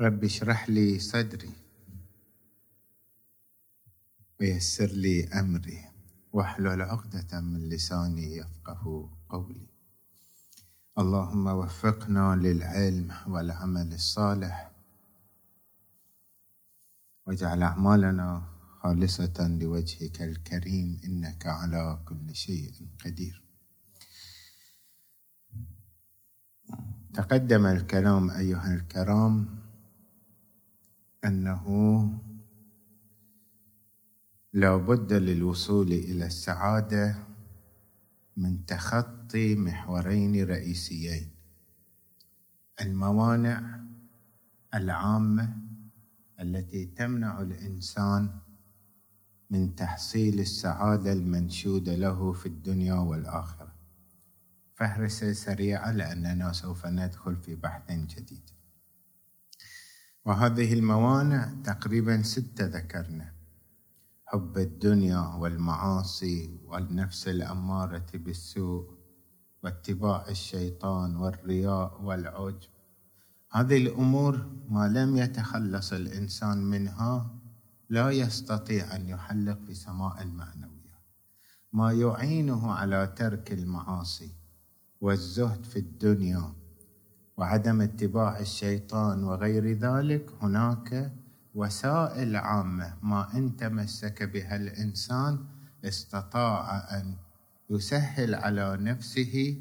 رب اشرح لي صدري. ويسر لي أمري. واحلل عقدة من لساني يفقه قولي. اللهم وفقنا للعلم والعمل الصالح. واجعل أعمالنا خالصة لوجهك الكريم. إنك على كل شيء قدير. تقدم الكلام أيها الكرام. أنه لا بد للوصول إلى السعادة من تخطي محورين رئيسيين الموانع العامة التي تمنع الإنسان من تحصيل السعادة المنشوده له في الدنيا والآخرة. فهرسه سريعه لأننا سوف ندخل في بحث جديد. وهذه الموانع تقريبا ستة ذكرنا. حب الدنيا والمعاصي والنفس الأمارة بالسوء واتباع الشيطان والرياء والعجب. هذه الأمور ما لم يتخلص الإنسان منها لا يستطيع أن يحلق في سماء المعنوية. ما يعينه على ترك المعاصي والزهد في الدنيا وعدم اتباع الشيطان وغير ذلك هناك وسائل عامة ما إن تمسك بها الإنسان استطاع أن يسهل على نفسه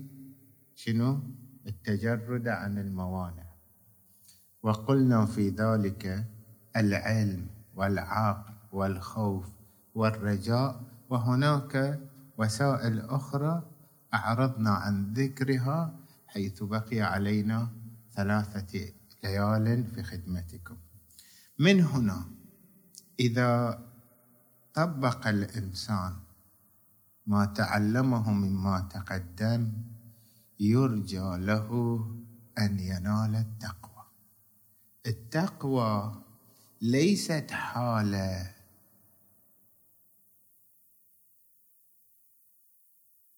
شنو؟ التجرد عن الموانع. وقلنا في ذلك العلم والعقل والخوف والرجاء وهناك وسائل أخرى أعرضنا عن ذكرها حيث بقي علينا ثلاثة ليال في خدمتكم. من هنا إذا طبق الإنسان ما تعلمه مما تقدم يرجى له أن ينال التقوى. التقوى ليست حالة.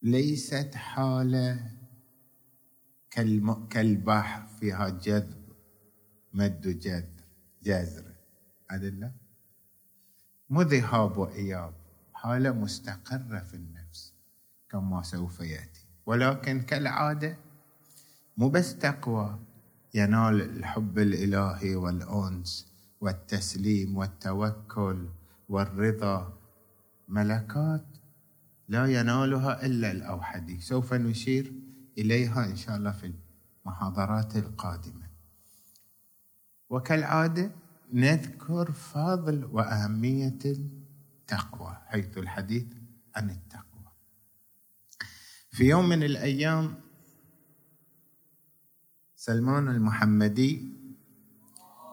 ليست حالة كالبحر فيها جذب مد جذر جذر. عدل مو ذهاب وإياب. حالة مستقرة في النفس كما سوف يأتي. ولكن كالعادة مو بس تقوى ينال الحب الإلهي والأنس والتسليم والتوكل والرضا. ملكات لا ينالها إلا الأوحدي. سوف نشير إليها إن شاء الله في المحاضرات القادمة. وكالعادة نذكر فضل وأهمية التقوى حيث الحديث عن التقوى. في يوم من الأيام سلمان المحمدي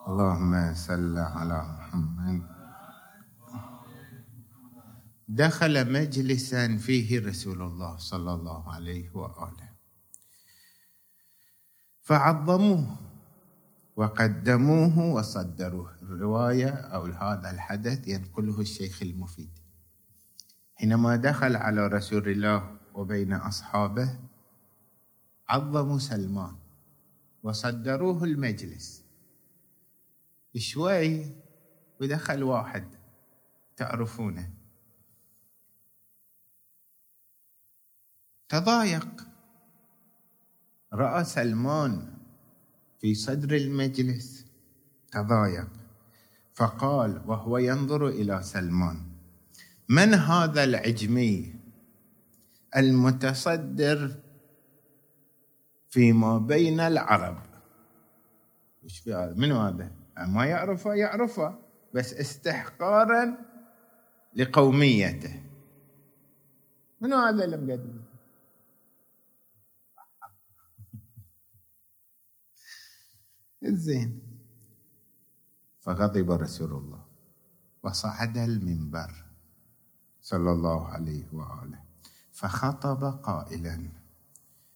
اللهم صل على محمد دخل مجلسا فيه رسول الله صلى الله عليه وآله. فعظموه وقدموه وصدروه. الرواية أو هذا الحدث ينقله الشيخ المفيد. حينما دخل على رسول الله وبين أصحابه عظموا سلمان وصدروه المجلس. شوي ودخل واحد تعرفونه. تضايق. رأى سلمان في صدر المجلس تضايق فقال وهو ينظر إلى سلمان من هذا العجمي المتصدر فيما بين العرب؟ وش في هذا؟ من هذا؟ ما يعرفه يعرفه بس استحقارا لقوميته. من هذا اللي مقدم الزين فغضب رسول الله. وصعد المنبر صلى الله عليه وآله. فخطب قائلا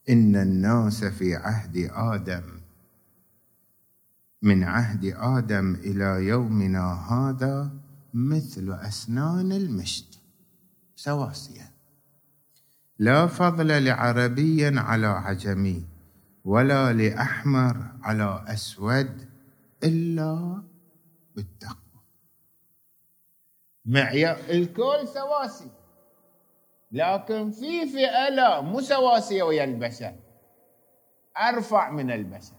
إن الناس في عهد آدم من عهد آدم إلى يومنا هذا مثل أسنان المشط سواسية. لا فضل لعربي على عجمي. ولا لأحمر على أسود إلا بالتقوى. معيار الكل سواسي لكن في فئة لا مو سواسية ويا البشر أرفع من البشر.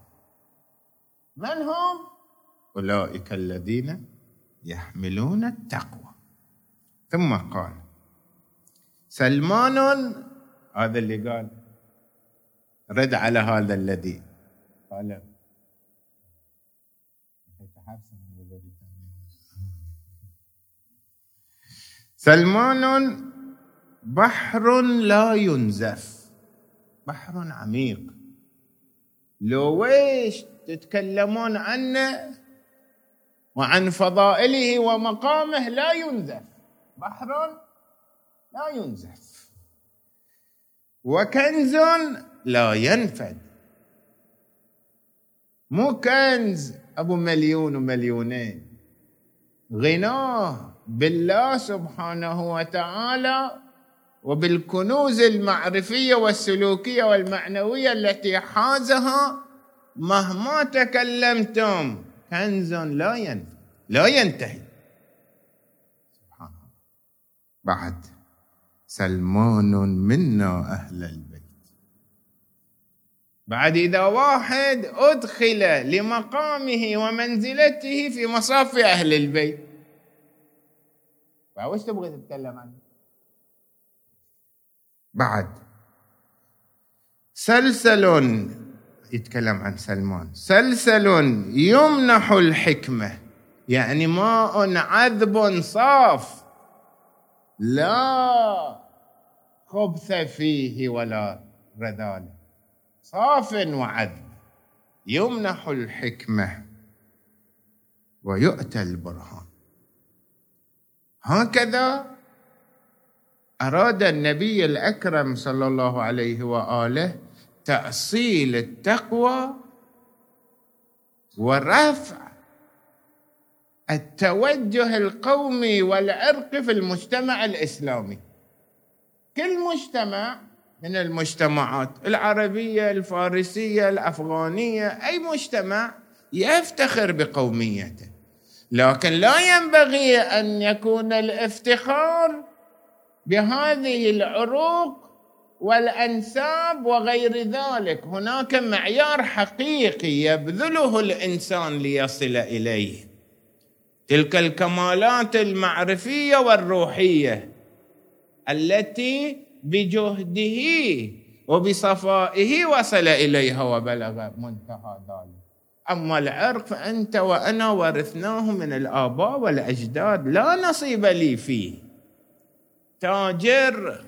من هم؟ أولئك الذين يحملون التقوى. ثم قال سلمان هذا اللي قال. رد على هذا الذي. قال سلمان بحر لا ينزف. بحر عميق. لو ويش تتكلمون عنه؟ وعن فضائله ومقامه لا ينزف. بحر لا ينزف. وكنز لا ينفد. مو كنز أبو مليون ومليونين. غناه بالله سبحانه وتعالى وبالكنوز المعرفية والسلوكية والمعنوية التي حازها مهما تكلمتم. كنز لا ينفد لا ينتهي. سبحان الله. بعد سلمان منا أهل البيت. بعد إذا واحد أدخل لمقامه ومنزلته في مصاف أهل البيت. فوش تبغى تتكلم عنه؟ بعد. سلسل يتكلم عن سلمان. سلسل يمنح الحكمة. يعني ماء عذب صاف. لا خبث فيه ولا رذاله صاف وعذب يمنح الحكمة ويؤتى البرهان. هكذا أراد النبي الأكرم صلى الله عليه وآله تأصيل التقوى ورفع التوجه القومي والعرقي في المجتمع الإسلامي. كل مجتمع من المجتمعات العربية الفارسية الأفغانية أي مجتمع يفتخر بقوميته. لكن لا ينبغي أن يكون الافتخار بهذه العروق والأنساب وغير ذلك. هناك معيار حقيقي يبذله الإنسان ليصل إليه. تلك الكمالات المعرفية والروحية التي بجهده وبصفائه وصل إليها وبلغ منتهى ذلك. أما العرق فأنت وأنا ورثناه من الآباء والأجداد لا نصيب لي فيه. تاجر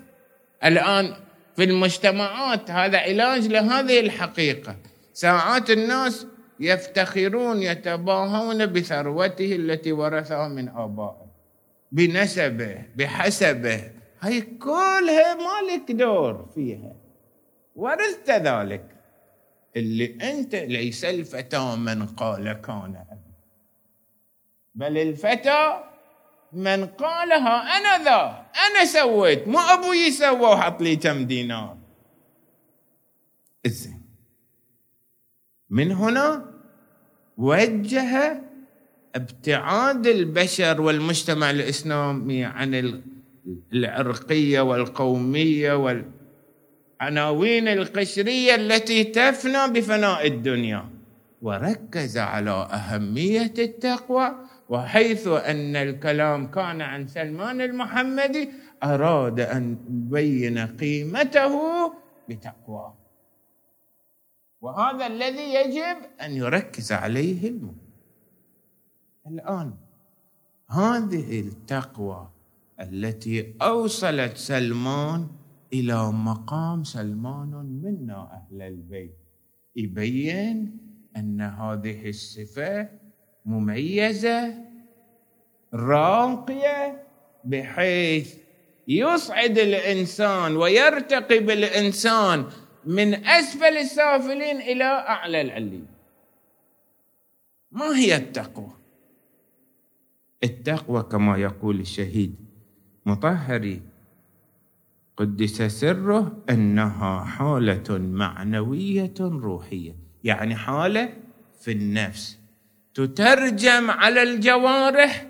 الآن في المجتمعات هذا علاج لهذه الحقيقة. ساعات الناس يفتخرون يتباهون بثروته التي ورثها من آبائه بنسبه بحسبه هي كلها مالك دور فيها. ورثت ذلك. اللي أنت ليس الفتى من قال كان. بل الفتى من قالها أنا ذا. أنا سويت. مو أبوي سوى وحط لي كم دينار. زين من هنا وجه ابتعاد البشر والمجتمع الإسلامي عن العرقية والقومية والعناوين القشرية التي تفنى بفناء الدنيا. وركز على أهمية التقوى وحيث أن الكلام كان عن سلمان المحمدي أراد أن يبين قيمته بتقواه وهذا الذي يجب أن يركز عليه المؤمن الآن. هذه التقوى التي أوصلت سلمان إلى مقام سلمان منا أهل البيت. يبين أن هذه الصفة مميزة راقية بحيث يصعد الإنسان ويرتقي بالانسان من أسفل السافلين إلى أعلى العليين. ما هي التقوى؟ التقوى كما يقول الشهيد مطهري قدس سره أنها حالة معنوية روحية يعني حالة في النفس. تترجم على الجوارح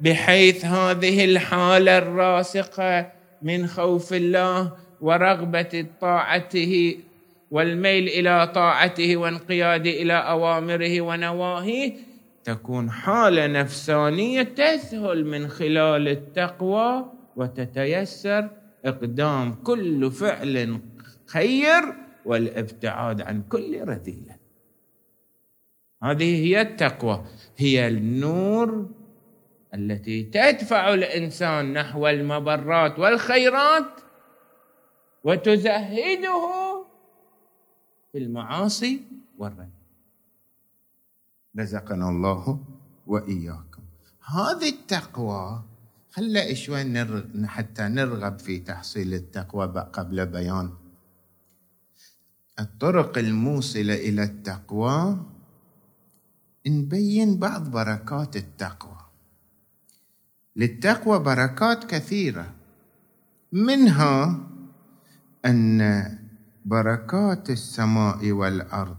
بحيث هذه الحالة الراسخه من خوف الله ورغبة طاعته والميل إلى طاعته وانقياد إلى أوامره ونواهيه تكون حالة نفسانية تسهل من خلال التقوى وتتيسر إقدام كل فعل خير والابتعاد عن كل رذيلة. هذه هي التقوى هي النور التي تدفع الإنسان نحو المبرات والخيرات وتزهده في المعاصي والرذيله رزقنا الله وإياكم. هذه التقوى خلى شوي نرغ... حتى نرغب في تحصيل التقوى قبل بيان. الطرق الموصلة إلى التقوى نبين بعض بركات التقوى. للتقوى بركات كثيرة. منها أن بركات السماء والأرض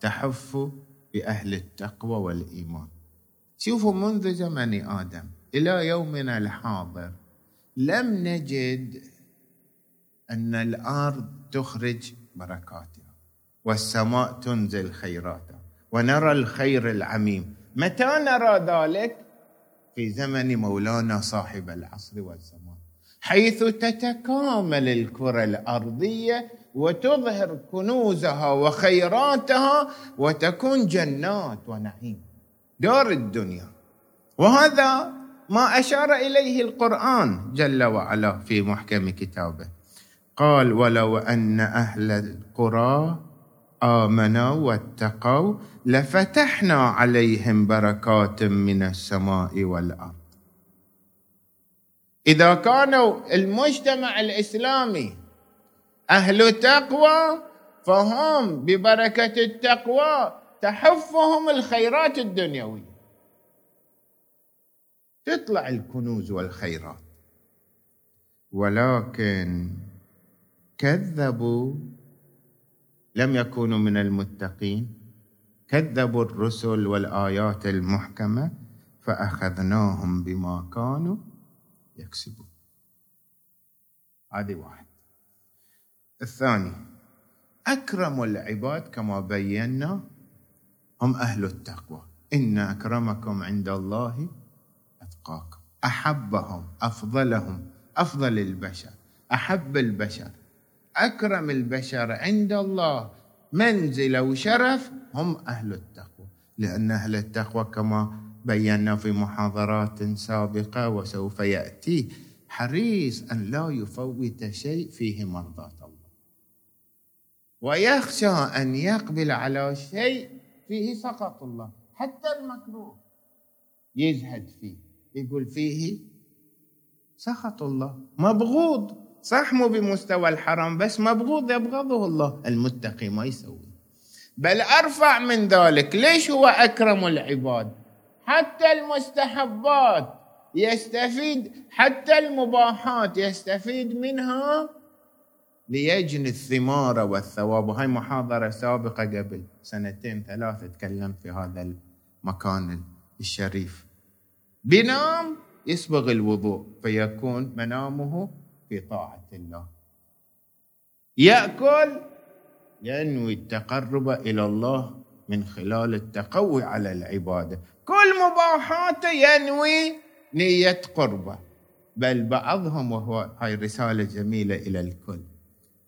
تحف بأهل التقوى والإيمان. شوفوا منذ زمن آدم. إلى يومنا الحاضر لم نجد أن الأرض تخرج بركاتها والسماء تنزل خيراتها ونرى الخير العميم. متى نرى ذلك؟ في زمن مولانا صاحب العصر والزمان. حيث تتكامل الكرة الأرضية وتظهر كنوزها وخيراتها وتكون جنات ونعيم. دار الدنيا. وهذا ما أشار إليه القرآن جل وعلا في محكم كتابه. قال ولو أن أهل القرى آمنوا واتقوا لفتحنا عليهم بركات من السماء والأرض. إذا كانوا المجتمع الإسلامي أهل تقوى فهم ببركة التقوى تحفهم الخيرات الدنيوية. تطلع الكنوز والخيرات. ولكن كذبوا لم يكونوا من المتقين. كذبوا الرسل والآيات المحكمة فأخذناهم بما كانوا يكسبون. هذه واحد. الثاني أكرم العباد كما بينا هم أهل التقوى. إن أكرمكم عند الله اتقاكم أحبهم أفضلهم أفضل البشر أحب البشر. أكرم البشر عند الله. منزله وشرف هم أهل التقوى. لأن أهل التقوى كما بينا في محاضرات سابقة وسوف يأتي حريص أن لا يفوت شيء فيه مرضاه الله. ويخشى أن يقبل على شيء فيه سخط الله. حتى المكروه. يزهد فيه. يقول فيه سخط الله. مبغوض. صح مو بمستوى الحرام بس مبغوض يبغضه الله. المتقي ما يسوي. بل أرفع من ذلك. ليش هو أكرم العباد؟ حتى المستحبات يستفيد حتى المباحات يستفيد منها ليجني الثمار والثواب. وهي محاضرة سابقة قبل. سنتين ثلاثة تكلمت في هذا المكان الشريف. بنام يسبغ الوضوء فيكون منامه في طاعة الله. يأكل ينوي التقرب إلى الله من خلال التقوي على العبادة. كل مباحاته ينوي نية قربة. بل بعضهم وهو هاي رسالة جميلة إلى الكل.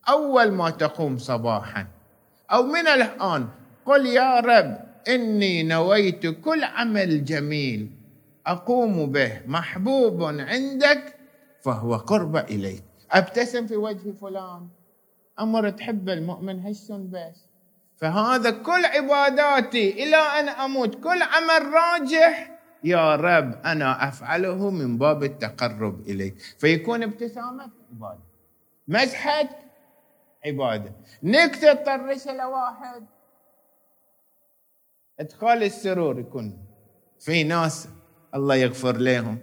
أول ما تقوم صباحا أو من الآن قل يا رب إني نويت كل عمل جميل أقوم به محبوب عندك فهو قرب إليك. أبتسم في وجه فلان. أمر تحب المؤمن هشن بس. فهذا كل عباداتي إلى أن أموت. كل عمل راجح. يا رب أنا أفعله من باب التقرب إليك. فيكون ابتسامة عبادة. مسحك عبادة. نكتة طرش لواحد. إدخال السرور يكون. في ناس الله يغفر لهم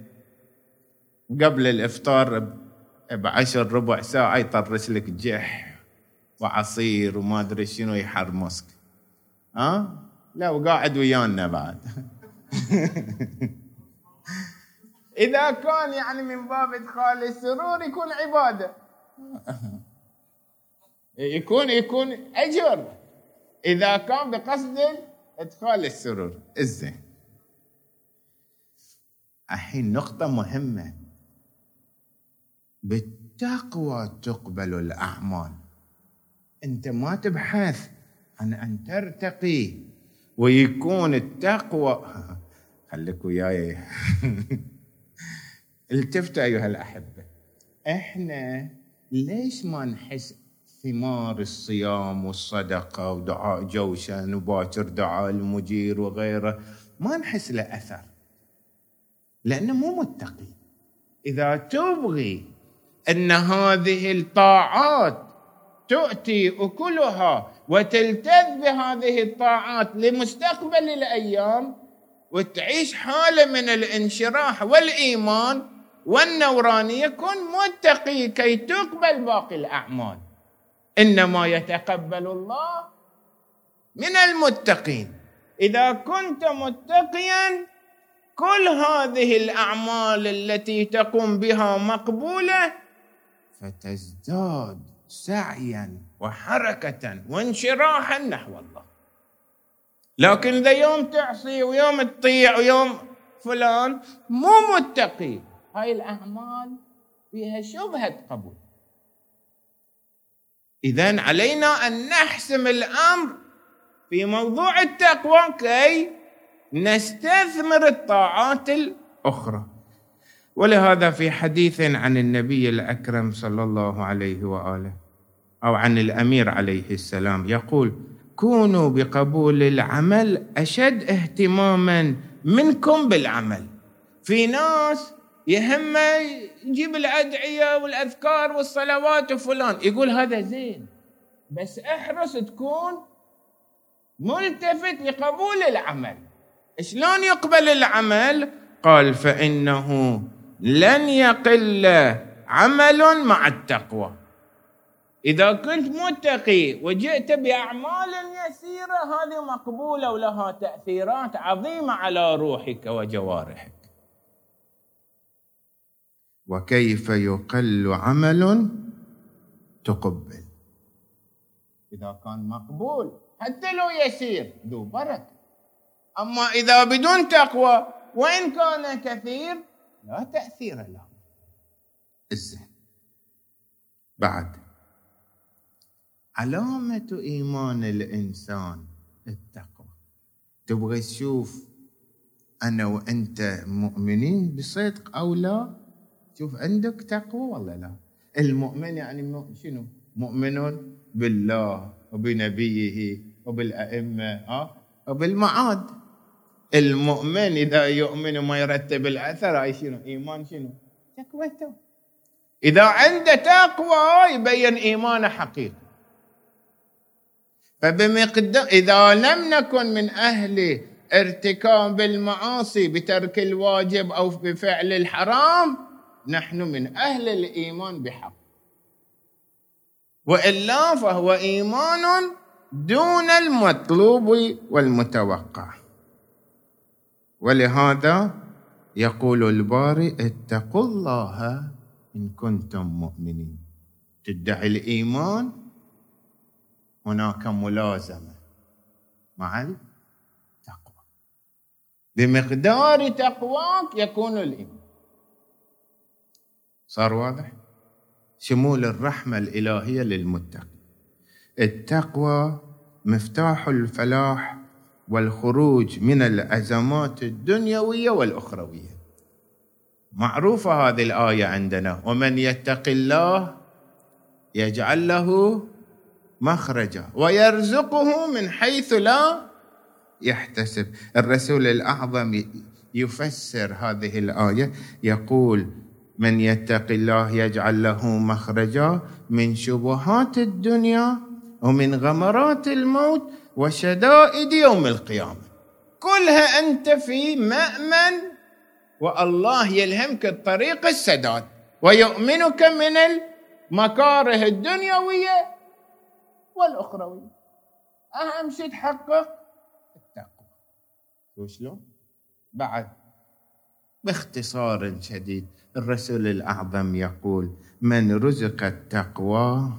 قبل الإفطار بعشر ربع ساعة يطرش لك جح وعصير وما أدري شنو يحرمسك ها؟ لا وقاعد ويانا بعد. إذا كان يعني من باب إدخال السرور يكون عبادة. يكون يكون أجر. إذا كان بقصد إدخال السرور. الزين الحين نقطة مهمة. بالتقوى تقبل الأعمال. أنت ما تبحث عن أن ترتقي ويكون التقوى. خليك وياي. التفتوا أيها الأحبة. إحنا ليش ما نحس ثمار الصيام والصدقة ودعاء جوشن وباكر دعاء المجير وغيره؟ ما نحس له أثر. لأنه مو متقي. إذا تبغي أن هذه الطاعات تؤتي أكلها وتلتذ بهذه الطاعات لمستقبل الأيام وتعيش حالة من الانشراح والإيمان والنورانية كن متقي كي تقبل باقي الأعمال. إنما يتقبل الله من المتقين. إذا كنت متقيا كل هذه الأعمال التي تقوم بها مقبولة فتزداد سعيا وحركة وانشراحا نحو الله. لكن إذا يوم تعصي ويوم تطيع ويوم فلان مو متقي هاي الأعمال فيها شبهة قبول. اذا علينا أن نحسم الأمر في موضوع التقوى كي نستثمر الطاعات الأخرى. ولهذا في حديث عن النبي الأكرم صلى الله عليه وآله أو عن الأمير عليه السلام يقول كونوا بقبول العمل أشد اهتماما منكم بالعمل. في ناس يهمه يجيب الأدعية والأذكار والصلوات وفلان. يقول هذا زين. بس أحرص تكون ملتفت لقبول العمل. شلون يقبل العمل؟ قال فإنه لن يقل عمل مع التقوى. إذا كنت متقي وجئت بأعمال يسيرة هذه مقبولة ولها تأثيرات عظيمة على روحك وجوارحك. وكيف يقل عمل تقبل؟ إذا كان مقبول حتى لو يسير ذو بركة. أما إذا بدون تقوى وإن كان كثير لا تأثير له. الزين بعد. علامة إيمان الإنسان التقوى. تبغى تشوف أنا وأنت مؤمنين بصدق أو لا؟ شوف عندك تقوى ولا لا؟ المؤمن يعني شنو؟ مؤمن بالله وبنبيه وبالأئمة ها؟ وبالمعاد. المؤمن إذا يؤمن وما يرتب الأثر أي شنو؟ إيمان شنو؟ تقوته إذا عنده تقوى يبين إيمانه حقيقي. فبمقدار إذا لم نكن من أهل ارتكاب المعاصي بترك الواجب أو بفعل الحرام نحن من أهل الإيمان بحق. وإلا فهو إيمان دون المطلوب والمتوقع. ولهذا يقول الباري اتقوا الله إن كنتم مؤمنين. تدعي الإيمان هناك ملازمة. مع التقوى بمقدار تقواك يكون الإيمان. صار واضح؟ شمول الرحمة الإلهية للمتقين. التقوى مفتاح الفلاح والخروج من الأزمات الدنيوية والأخروية. معروفة هذه الآية عندنا ومن يتق الله يجعل له مخرجا ويرزقه من حيث لا يحتسب. الرسول الأعظم يفسر هذه الآية يقول من يتق الله يجعل له مخرجا من شبهات الدنيا ومن غمرات الموت وشدائد يوم القيامة. كلها أنت في مأمن والله يلهمك الطريق السداد ويؤمنك من المكاره الدنيوية والأخروية. أهم شيء تحقق التقوى. شلون بعد باختصار شديد الرسول الأعظم يقول من رزق التقوى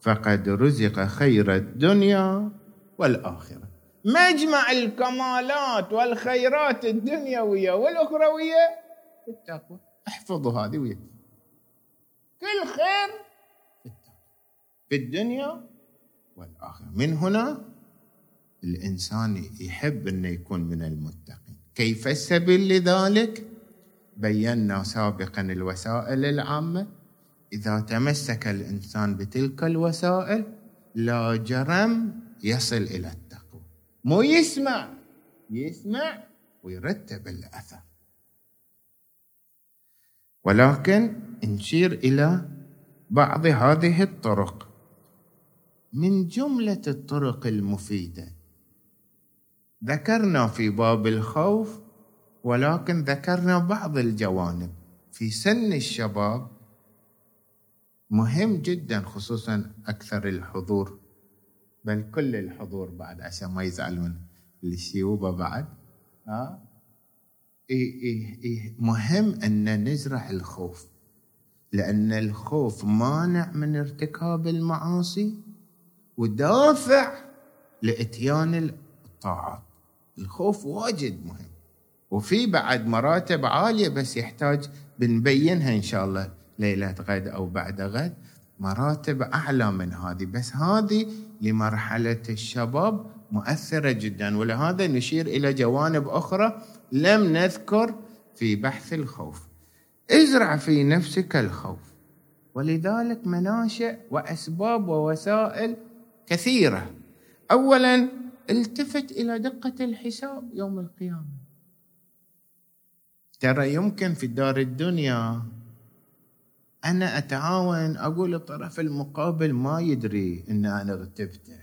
فقد رزق خير الدنيا. والآخرة. مجمع الكمالات والخيرات الدنيوية والأخروية. التقوى احفظوا هذه ويا كل خير في في الدنيا والآخرة. من هنا الإنسان يحب إنه يكون من المتقين. كيف السبيل لذلك؟ بينا سابقا الوسائل العامة. إذا تمسك الإنسان بتلك الوسائل لا جرم يصل إلى التقوى. مو يسمع يسمع ويرتب الأثر. ولكن نشير إلى بعض هذه الطرق. من جملة الطرق المفيدة. ذكرنا في باب الخوف ولكن ذكرنا بعض الجوانب. في سن الشباب مهم جدا خصوصا أكثر الحضور. بل كل الحضور بعد عشان ما يزعلون. الشيوبة بعد ها إيه إيه إيه. مهم أن نزرع الخوف. لأن الخوف مانع من ارتكاب المعاصي ودافع لإتيان الطاعات. الخوف واجد مهم. وفي بعد مراتب عالية بس يحتاج بنبينها إن شاء الله ليلة غد أو بعد غد. مراتب أعلى من هذه. بس هذه لمرحلة الشباب مؤثرة جدا ولهذا نشير إلى جوانب أخرى لم نذكر في بحث الخوف. ازرع في نفسك الخوف ولذلك مناشئ وأسباب ووسائل كثيرة. أولا التفت إلى دقة الحساب يوم القيامة. ترى يمكن في دار الدنيا أنا أتعاون أقول الطرف المقابل ما يدري أن أنا اغتبته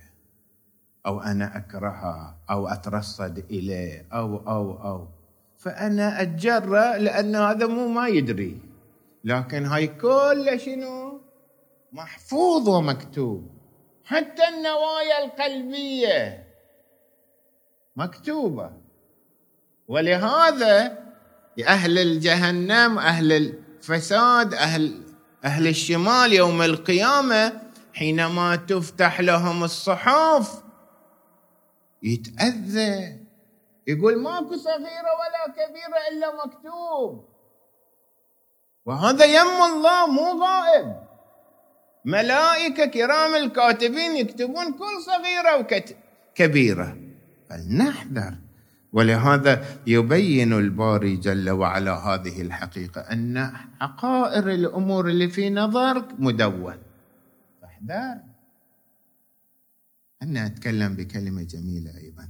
أو أنا أكرهه أو أترصد إليه أو أو أو. فأنا أتجرأ لأن هذا مو ما يدري. لكن هاي كل شنو؟ محفوظ ومكتوب. حتى النوايا القلبية مكتوبة. ولهذا أهل الجهنم أهل الفساد أهل أهل الشمال يوم القيامة حينما تفتح لهم الصحف يتأذى. يقول ماكو صغيرة ولا كبيرة إلا مكتوب. وهذا يم الله مو غائب. ملائكة كرام الكاتبين يكتبون كل صغيرة وكبيرة فلنحذر. ولهذا يبين الباري جل وعلا هذه الحقيقة أن حقائر الأمور اللي في نظرك مدون. فاحذر أنا أتكلم بكلمة جميلة أيضا.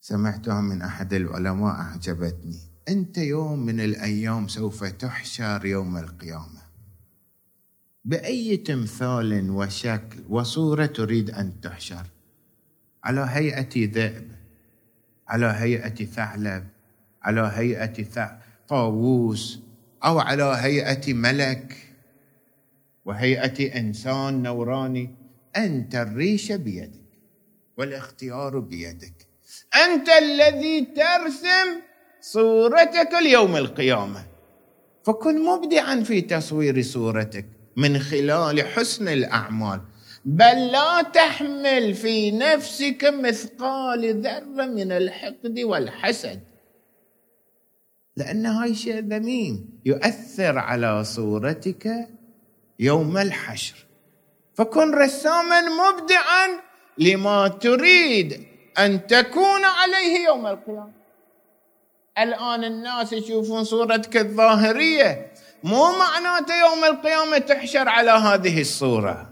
سمعتها من أحد العلماء أعجبتني. أنت يوم من الأيام سوف تحشر يوم القيامة. بأي تمثال وشكل وصورة تريد أن تحشر؟ على هيئة ذئب. على هيئة ثعلب على هيئة طاووس أو على هيئة ملك. وهيئة إنسان نوراني أنت الريش بيدك والاختيار بيدك. أنت الذي ترسم صورتك اليوم القيامة. فكن مبدعا في تصوير صورتك من خلال حسن الأعمال. بل لا تحمل في نفسك مثقال ذرة من الحقد والحسد. لأن هاي شيء ذميم. يؤثر على صورتك يوم الحشر. فكن رساما مبدعا لما تريد أن تكون عليه يوم القيامة. الآن الناس يشوفون صورتك الظاهرية. مو معناته يوم القيامة تحشر على هذه الصورة.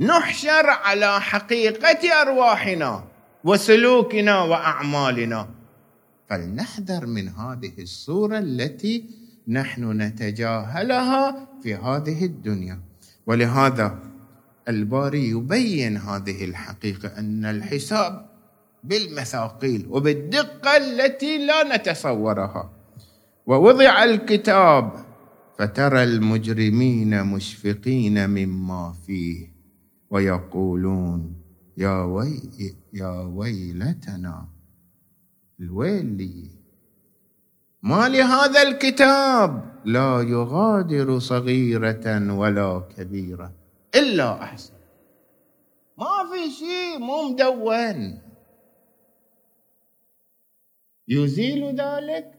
نحشر على حقيقة أرواحنا وسلوكنا وأعمالنا. فلنحذر من هذه الصورة التي نحن نتجاهلها في هذه الدنيا. ولهذا الباري يبين هذه الحقيقة أن الحساب بالمثاقيل وبالدقة التي لا نتصورها. ووضع الكتاب فترى المجرمين مشفقين مما فيه. ويقولون يا وي يا ويلتنا الويل لي ما لهذا الكتاب؟ لا يغادر صغيرة ولا كبيرة إلا أحسن. ما في شيء مو مدون. يزيل ذلك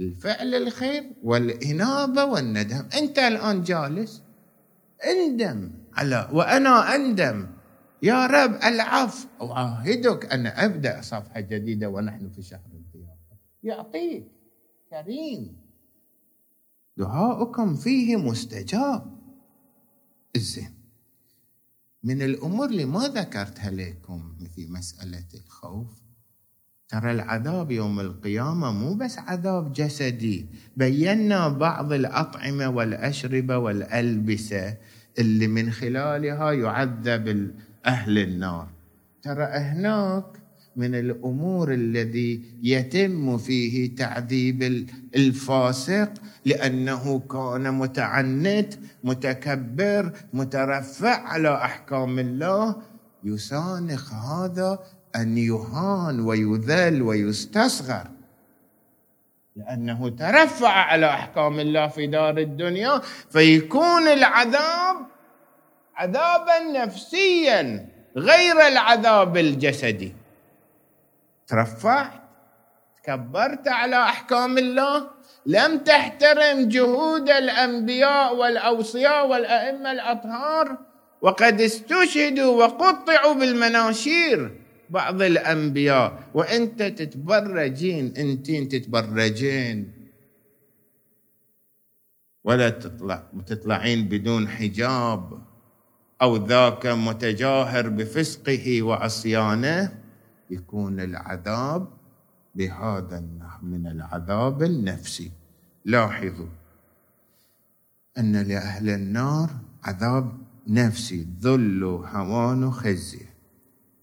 الفعل الخير والإنابة والندم. أنت الآن جالس اندم على وأنا أندم. يا رب العفو. أعاهدك أن أبدأ صفحة جديدة ونحن في شهر الضيافة. يعطيك. كريم. دعاؤكم فيه مستجاب. الزين. من الأمور اللي ما ذكرتها لكم في مسألة الخوف ترى العذاب يوم القيامة مو بس عذاب جسدي. بينا بعض الأطعمة والأشربة والألبسة اللي من خلالها يعذب أهل النار. ترى هناك من الأمور الذي يتم فيه تعذيب الفاسق لأنه كان متعنت متكبر مترفع على أحكام الله. يسانخ هذا أن يهان ويذل ويستصغر. لأنه ترفع على أحكام الله في دار الدنيا فيكون العذاب عذابا نفسيا غير العذاب الجسدي. ترفعت تكبرت على أحكام الله لم تحترم جهود الأنبياء والأوصياء والأئمة الأطهار وقد استشهدوا وقطعوا بالمناشير. بعض الأنبياء. وأنت تتبرجين أنتين تتبرجين. ولا تطلع تطلعين بدون حجاب. أو ذاك متجاهر بفسقه وعصيانه. يكون العذاب بهذا النحو من العذاب النفسي. لاحظوا أن لأهل النار عذاب نفسي. ذل هوان خزي.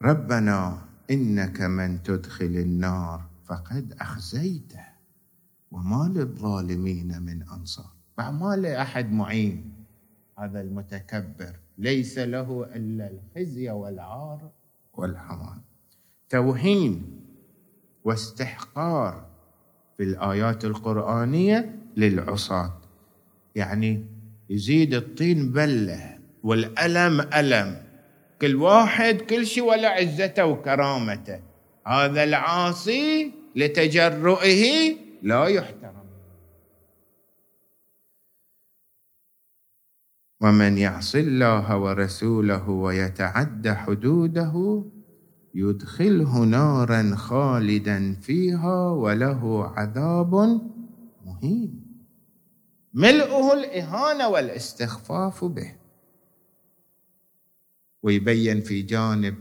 ربنا إنك من تدخل النار فقد أخزيته وما للظالمين من أنصار. ما لاحد معين هذا المتكبر ليس له إلا الخزي والعار والحوان توهين واستحقار في الآيات القرآنية للعصاة. يعني يزيد الطين بله والألم ألم. كل واحد كل شيء ولا عزته وكرامته. هذا العاصي لتجرؤه لا يحترم. ومن يعص الله ورسوله ويتعد حدوده يدخله نارا خالدا فيها وله عذاب مهين. ملؤه الإهانة والاستخفاف به. ويبين في جانب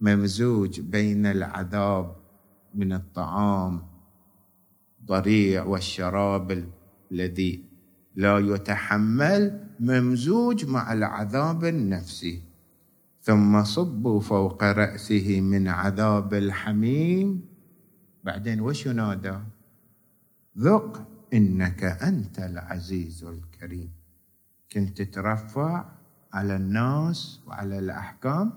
ممزوج بين العذاب من الطعام ضريع والشراب الذي لا يتحمل ممزوج مع العذاب النفسي. ثم صبوا فوق رأسه من عذاب الحميم. بعدين وش ينادى؟ ذق إنك أنت العزيز الكريم. كنت ترفع على الناس وعلى الأحكام.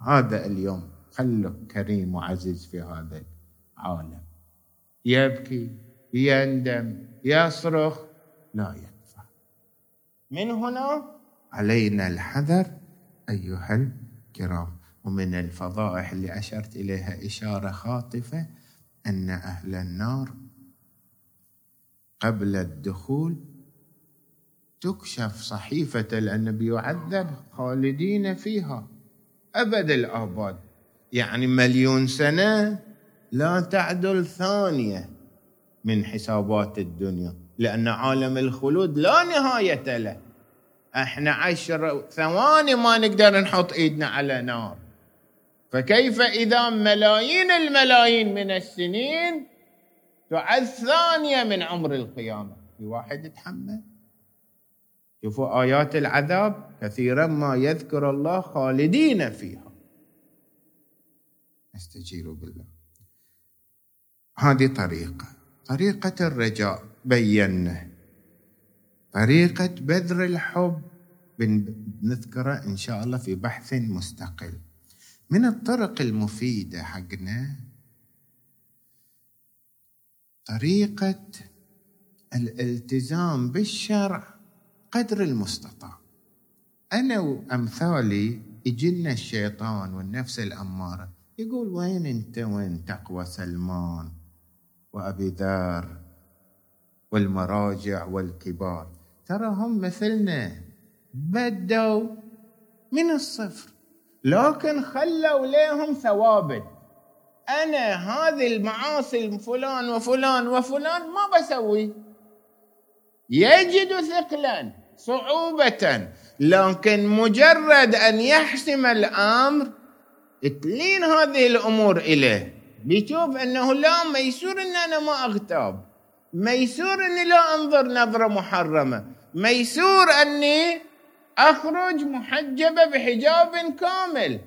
هذا اليوم خلك كريم وعزيز في هذا العالم. يبكي يندم يصرخ لا يدفع من هنا علينا الحذر أيها الكرام. ومن الفضائح اللي أشرت إليها إشارة خاطفة أن أهل النار قبل الدخول تكشف صحيفة لأنه بيعذب خالدين فيها. أبد الآباد يعني مليون سنة لا تعدل ثانية من حسابات الدنيا. لأن عالم الخلود لا نهاية له. إحنا عشر ثواني ما نقدر نحط إيدنا على نار. فكيف إذا ملايين الملايين من السنين تعد ثانية من عمر القيامة؟ في واحد يتحمل. شوفوا آيات العذاب كثيرا ما يذكر الله خالدين فيها. استجيروا بالله. هذه طريقة. طريقة الرجاء. بينه. طريقة بذر الحب. بنذكره إن شاء الله في بحث مستقل. من الطرق المفيدة حقنا طريقة الالتزام بالشرع. قدر المستطاع. أنا وأمثالي يجينا الشيطان والنفس الأمارة. يقول وين أنت وين تقوى سلمان وأبي ذر والمراجع والكبار؟ ترى هم مثلنا. بدوا من الصفر. لكن خلوا لهم ثوابت. أنا هذه المعاصي فلان وفلان وفلان ما بسوي. يجد ثقلا صعوبه لكن مجرد أن يحسم الأمر تلين هذه الأمور إليه. بيشوف أنه لا ميسور إن أنا ما أغتاب. ميسور إني لا أنظر نظرة محرمة. ميسور أني أخرج محجبة بحجاب كامل.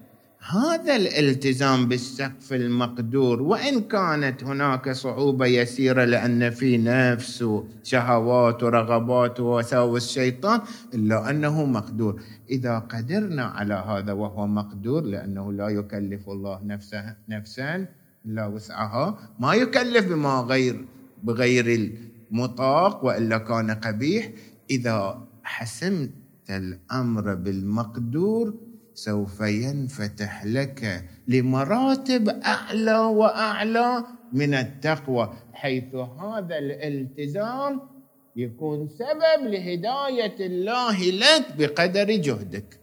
هذا الالتزام بالسقف المقدور وإن كانت هناك صعوبة يسيرة لأن في نفس وشهوات ورغبات ووساوس الشيطان إلا أنه مقدور. إذا قدرنا على هذا وهو مقدور لأنه لا يكلف الله نفسه نفسا إلا وسعها ما يكلف بما غير بغير المطاق وإلا كان قبيح. إذا حسمت الأمر بالمقدور سوف ينفتح لك لمراتب أعلى وأعلى من التقوى حيث هذا الالتزام يكون سبب لهداية الله لك بقدر جهدك.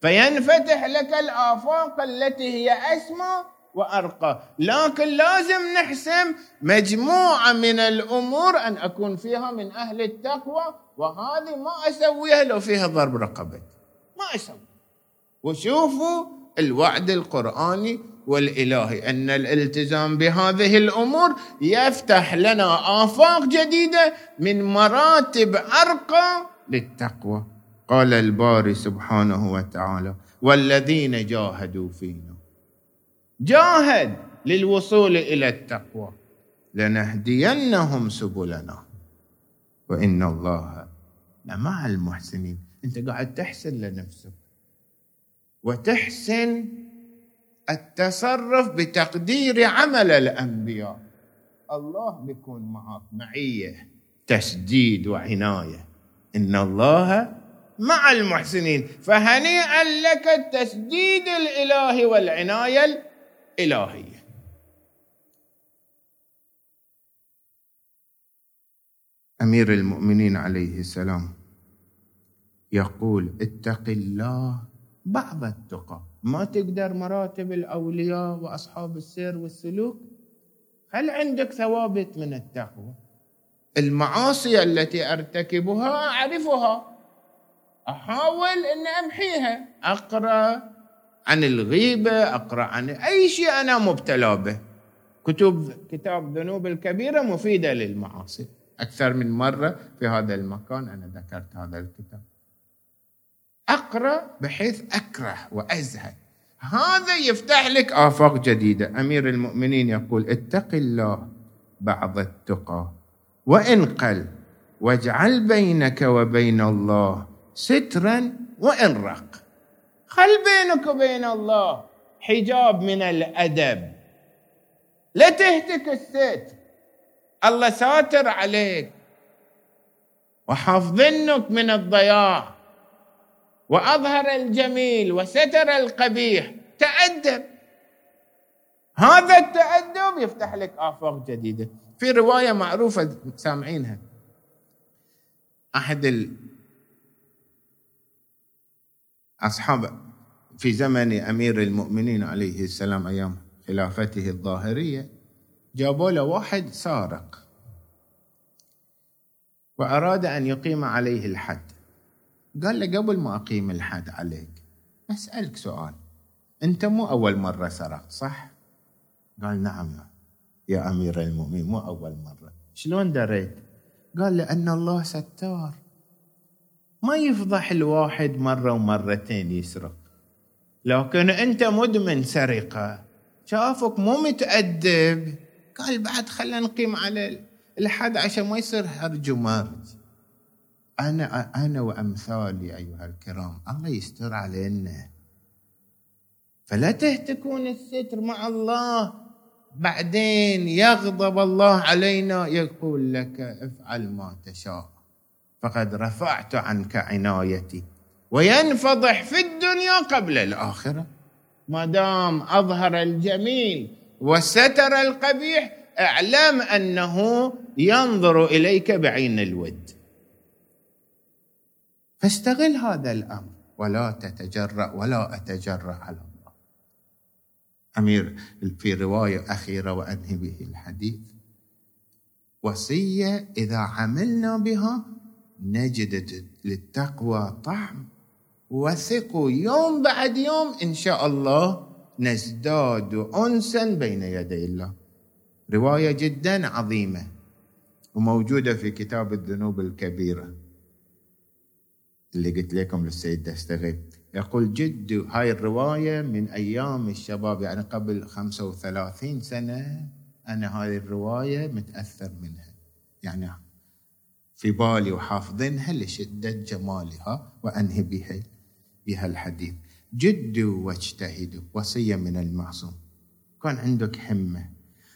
فينفتح لك الآفاق التي هي أسمى وأرقى. لكن لازم نحسم مجموعة من الأمور أن أكون فيها من أهل التقوى وهذه ما أسويها لو فيها ضرب رقبه ما أسوي وشوفوا الوعد القرآني والإلهي أن الالتزام بهذه الأمور يفتح لنا آفاق جديدة من مراتب أرقى للتقوى. قال الباري سبحانه وتعالى والذين جاهدوا فينا. جاهد للوصول إلى التقوى. لنهدينهم سبلنا. وإن الله لمع المحسنين. انت قاعد تحسن لنفسك. وتحسن التصرف بتقدير عمل الأنبياء. الله بيكون معك معية تسديد وعناية. إن الله مع المحسنين. فهنيئا لك التسديد الإلهي والعناية الإلهية. أمير المؤمنين عليه السلام. يقول اتق الله بعض التقى. ما تقدر مراتب الأولياء وأصحاب السير والسلوك؟ هل عندك ثوابت من التقوى؟ المعاصي التي أرتكبها أعرفها. أحاول ان أمحيها. أقرأ عن الغيبة أقرأ عن أي شيء أنا مبتلى به. كتب كتاب ذنوب الكبيرة مفيدة للمعاصي. أكثر من مرة في هذا المكان أنا ذكرت هذا الكتاب. أقرأ بحيث أكره وأزهد. هذا يفتح لك آفاق جديدة. أمير المؤمنين يقول اتق الله بعض التقى وان قل واجعل بينك وبين الله سترا وان رق خل بينك وبين الله حجاب من الأدب. لا تهتك الستر الله ساتر عليك. وحافظنك من الضياع. وأظهر الجميل وستر القبيح. تأدب. هذا التأدب يفتح لك آفاق جديدة. في رواية معروفة سامعينها. أحد أصحاب في زمن أمير المؤمنين عليه السلام أيام خلافته الظاهرية جابوا له واحد سارق. وأراد أن يقيم عليه الحد. قال له قبل ما أقيم الحد عليك أسألك سؤال. أنت مو أول مرة سرقت صح؟ قال نعم يا أمير المؤمنين مو أول مرة. شلون دريت؟ قال لأن الله ستار. ما يفضح الواحد مرة ومرتين يسرق. لكن أنت مدمن سرقة. شافك مو متأدب. قال بعد خلينا نقيم على الحد عشان ما يصير هرج ومرج. أنا أنا وأمثالي أيها الكرام الله يستر علينا. فلا تهتكون الستر مع الله. بعدين يغضب الله علينا يقول لك افعل ما تشاء فقد رفعت عنك عنايتي. وينفضح في الدنيا قبل الآخرة. ما دام أظهر الجميل وستر القبيح اعلم أنه ينظر إليك بعين الود. فاستغل هذا الأمر ولا تتجرأ ولا أتجرأ على الله. أمير في رواية أخيرة وأنهي به الحديث وصية إذا عملنا بها نجد للتقوى طعم وثقوا يوم بعد يوم إن شاء الله نزداد انسا بين يدي الله. رواية جدا عظيمة وموجودة في كتاب الذنوب الكبيرة. اللي قلت لكم للسيد دستغي يقول جد هاي الرواية من أيام الشباب يعني قبل 35 سنة أنا هاي الرواية متأثر منها. يعني في بالي وحافظينها لشدة جمالها وأنهي بها بها الحديث. جدوا واجتهدوا وصية من المعصوم. كان عندك همة.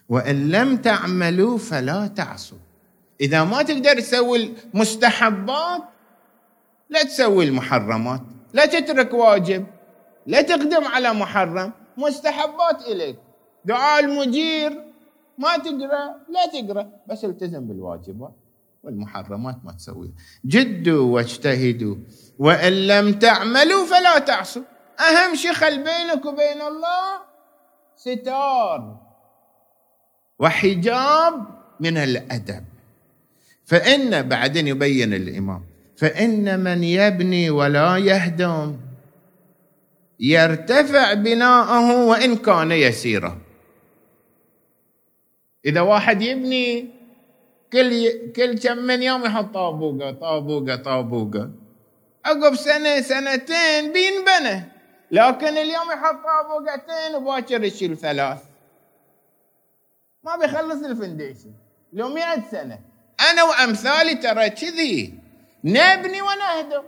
وإن لم تعملوا فلا تعصوا. إذا ما تقدر تسوي المستحبات لا تسوي المحرمات لا تترك واجب لا تقدم على محرم مستحبات إليك. دعاء المجير ما تقرأ لا تقرأ بس التزم بالواجبات والمحرمات ما تسويها. جدوا واجتهدوا وإن لم تعملوا فلا تعصوا. أهم شيء خل بينك وبين الله ستار وحجاب من الأدب. فإن بعدين يبين الإمام. فإن من يبني ولا يهدم يرتفع بناءه وإن كان يسيرا. إذا واحد يبني كل كل كم من يوم يحط طابوقة طابوقة طابوقة. عقب سنة سنتين بينبنى. لكن اليوم يحط طابوقتين وباكر يشيل ثلاث. ما بيخلص الفنديشن. لو مئة سنة. أنا وأمثالي ترى كذي. نبني ونهدم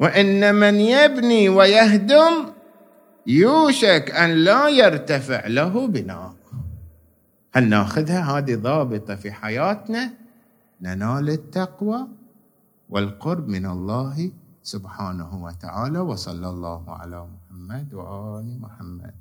وإن من يبني ويهدم يوشك أن لا يرتفع له بناء. هل ناخذها؟ هذه ضابطة في حياتنا. ننال التقوى والقرب من الله سبحانه وتعالى وصلى الله على محمد وآل محمد.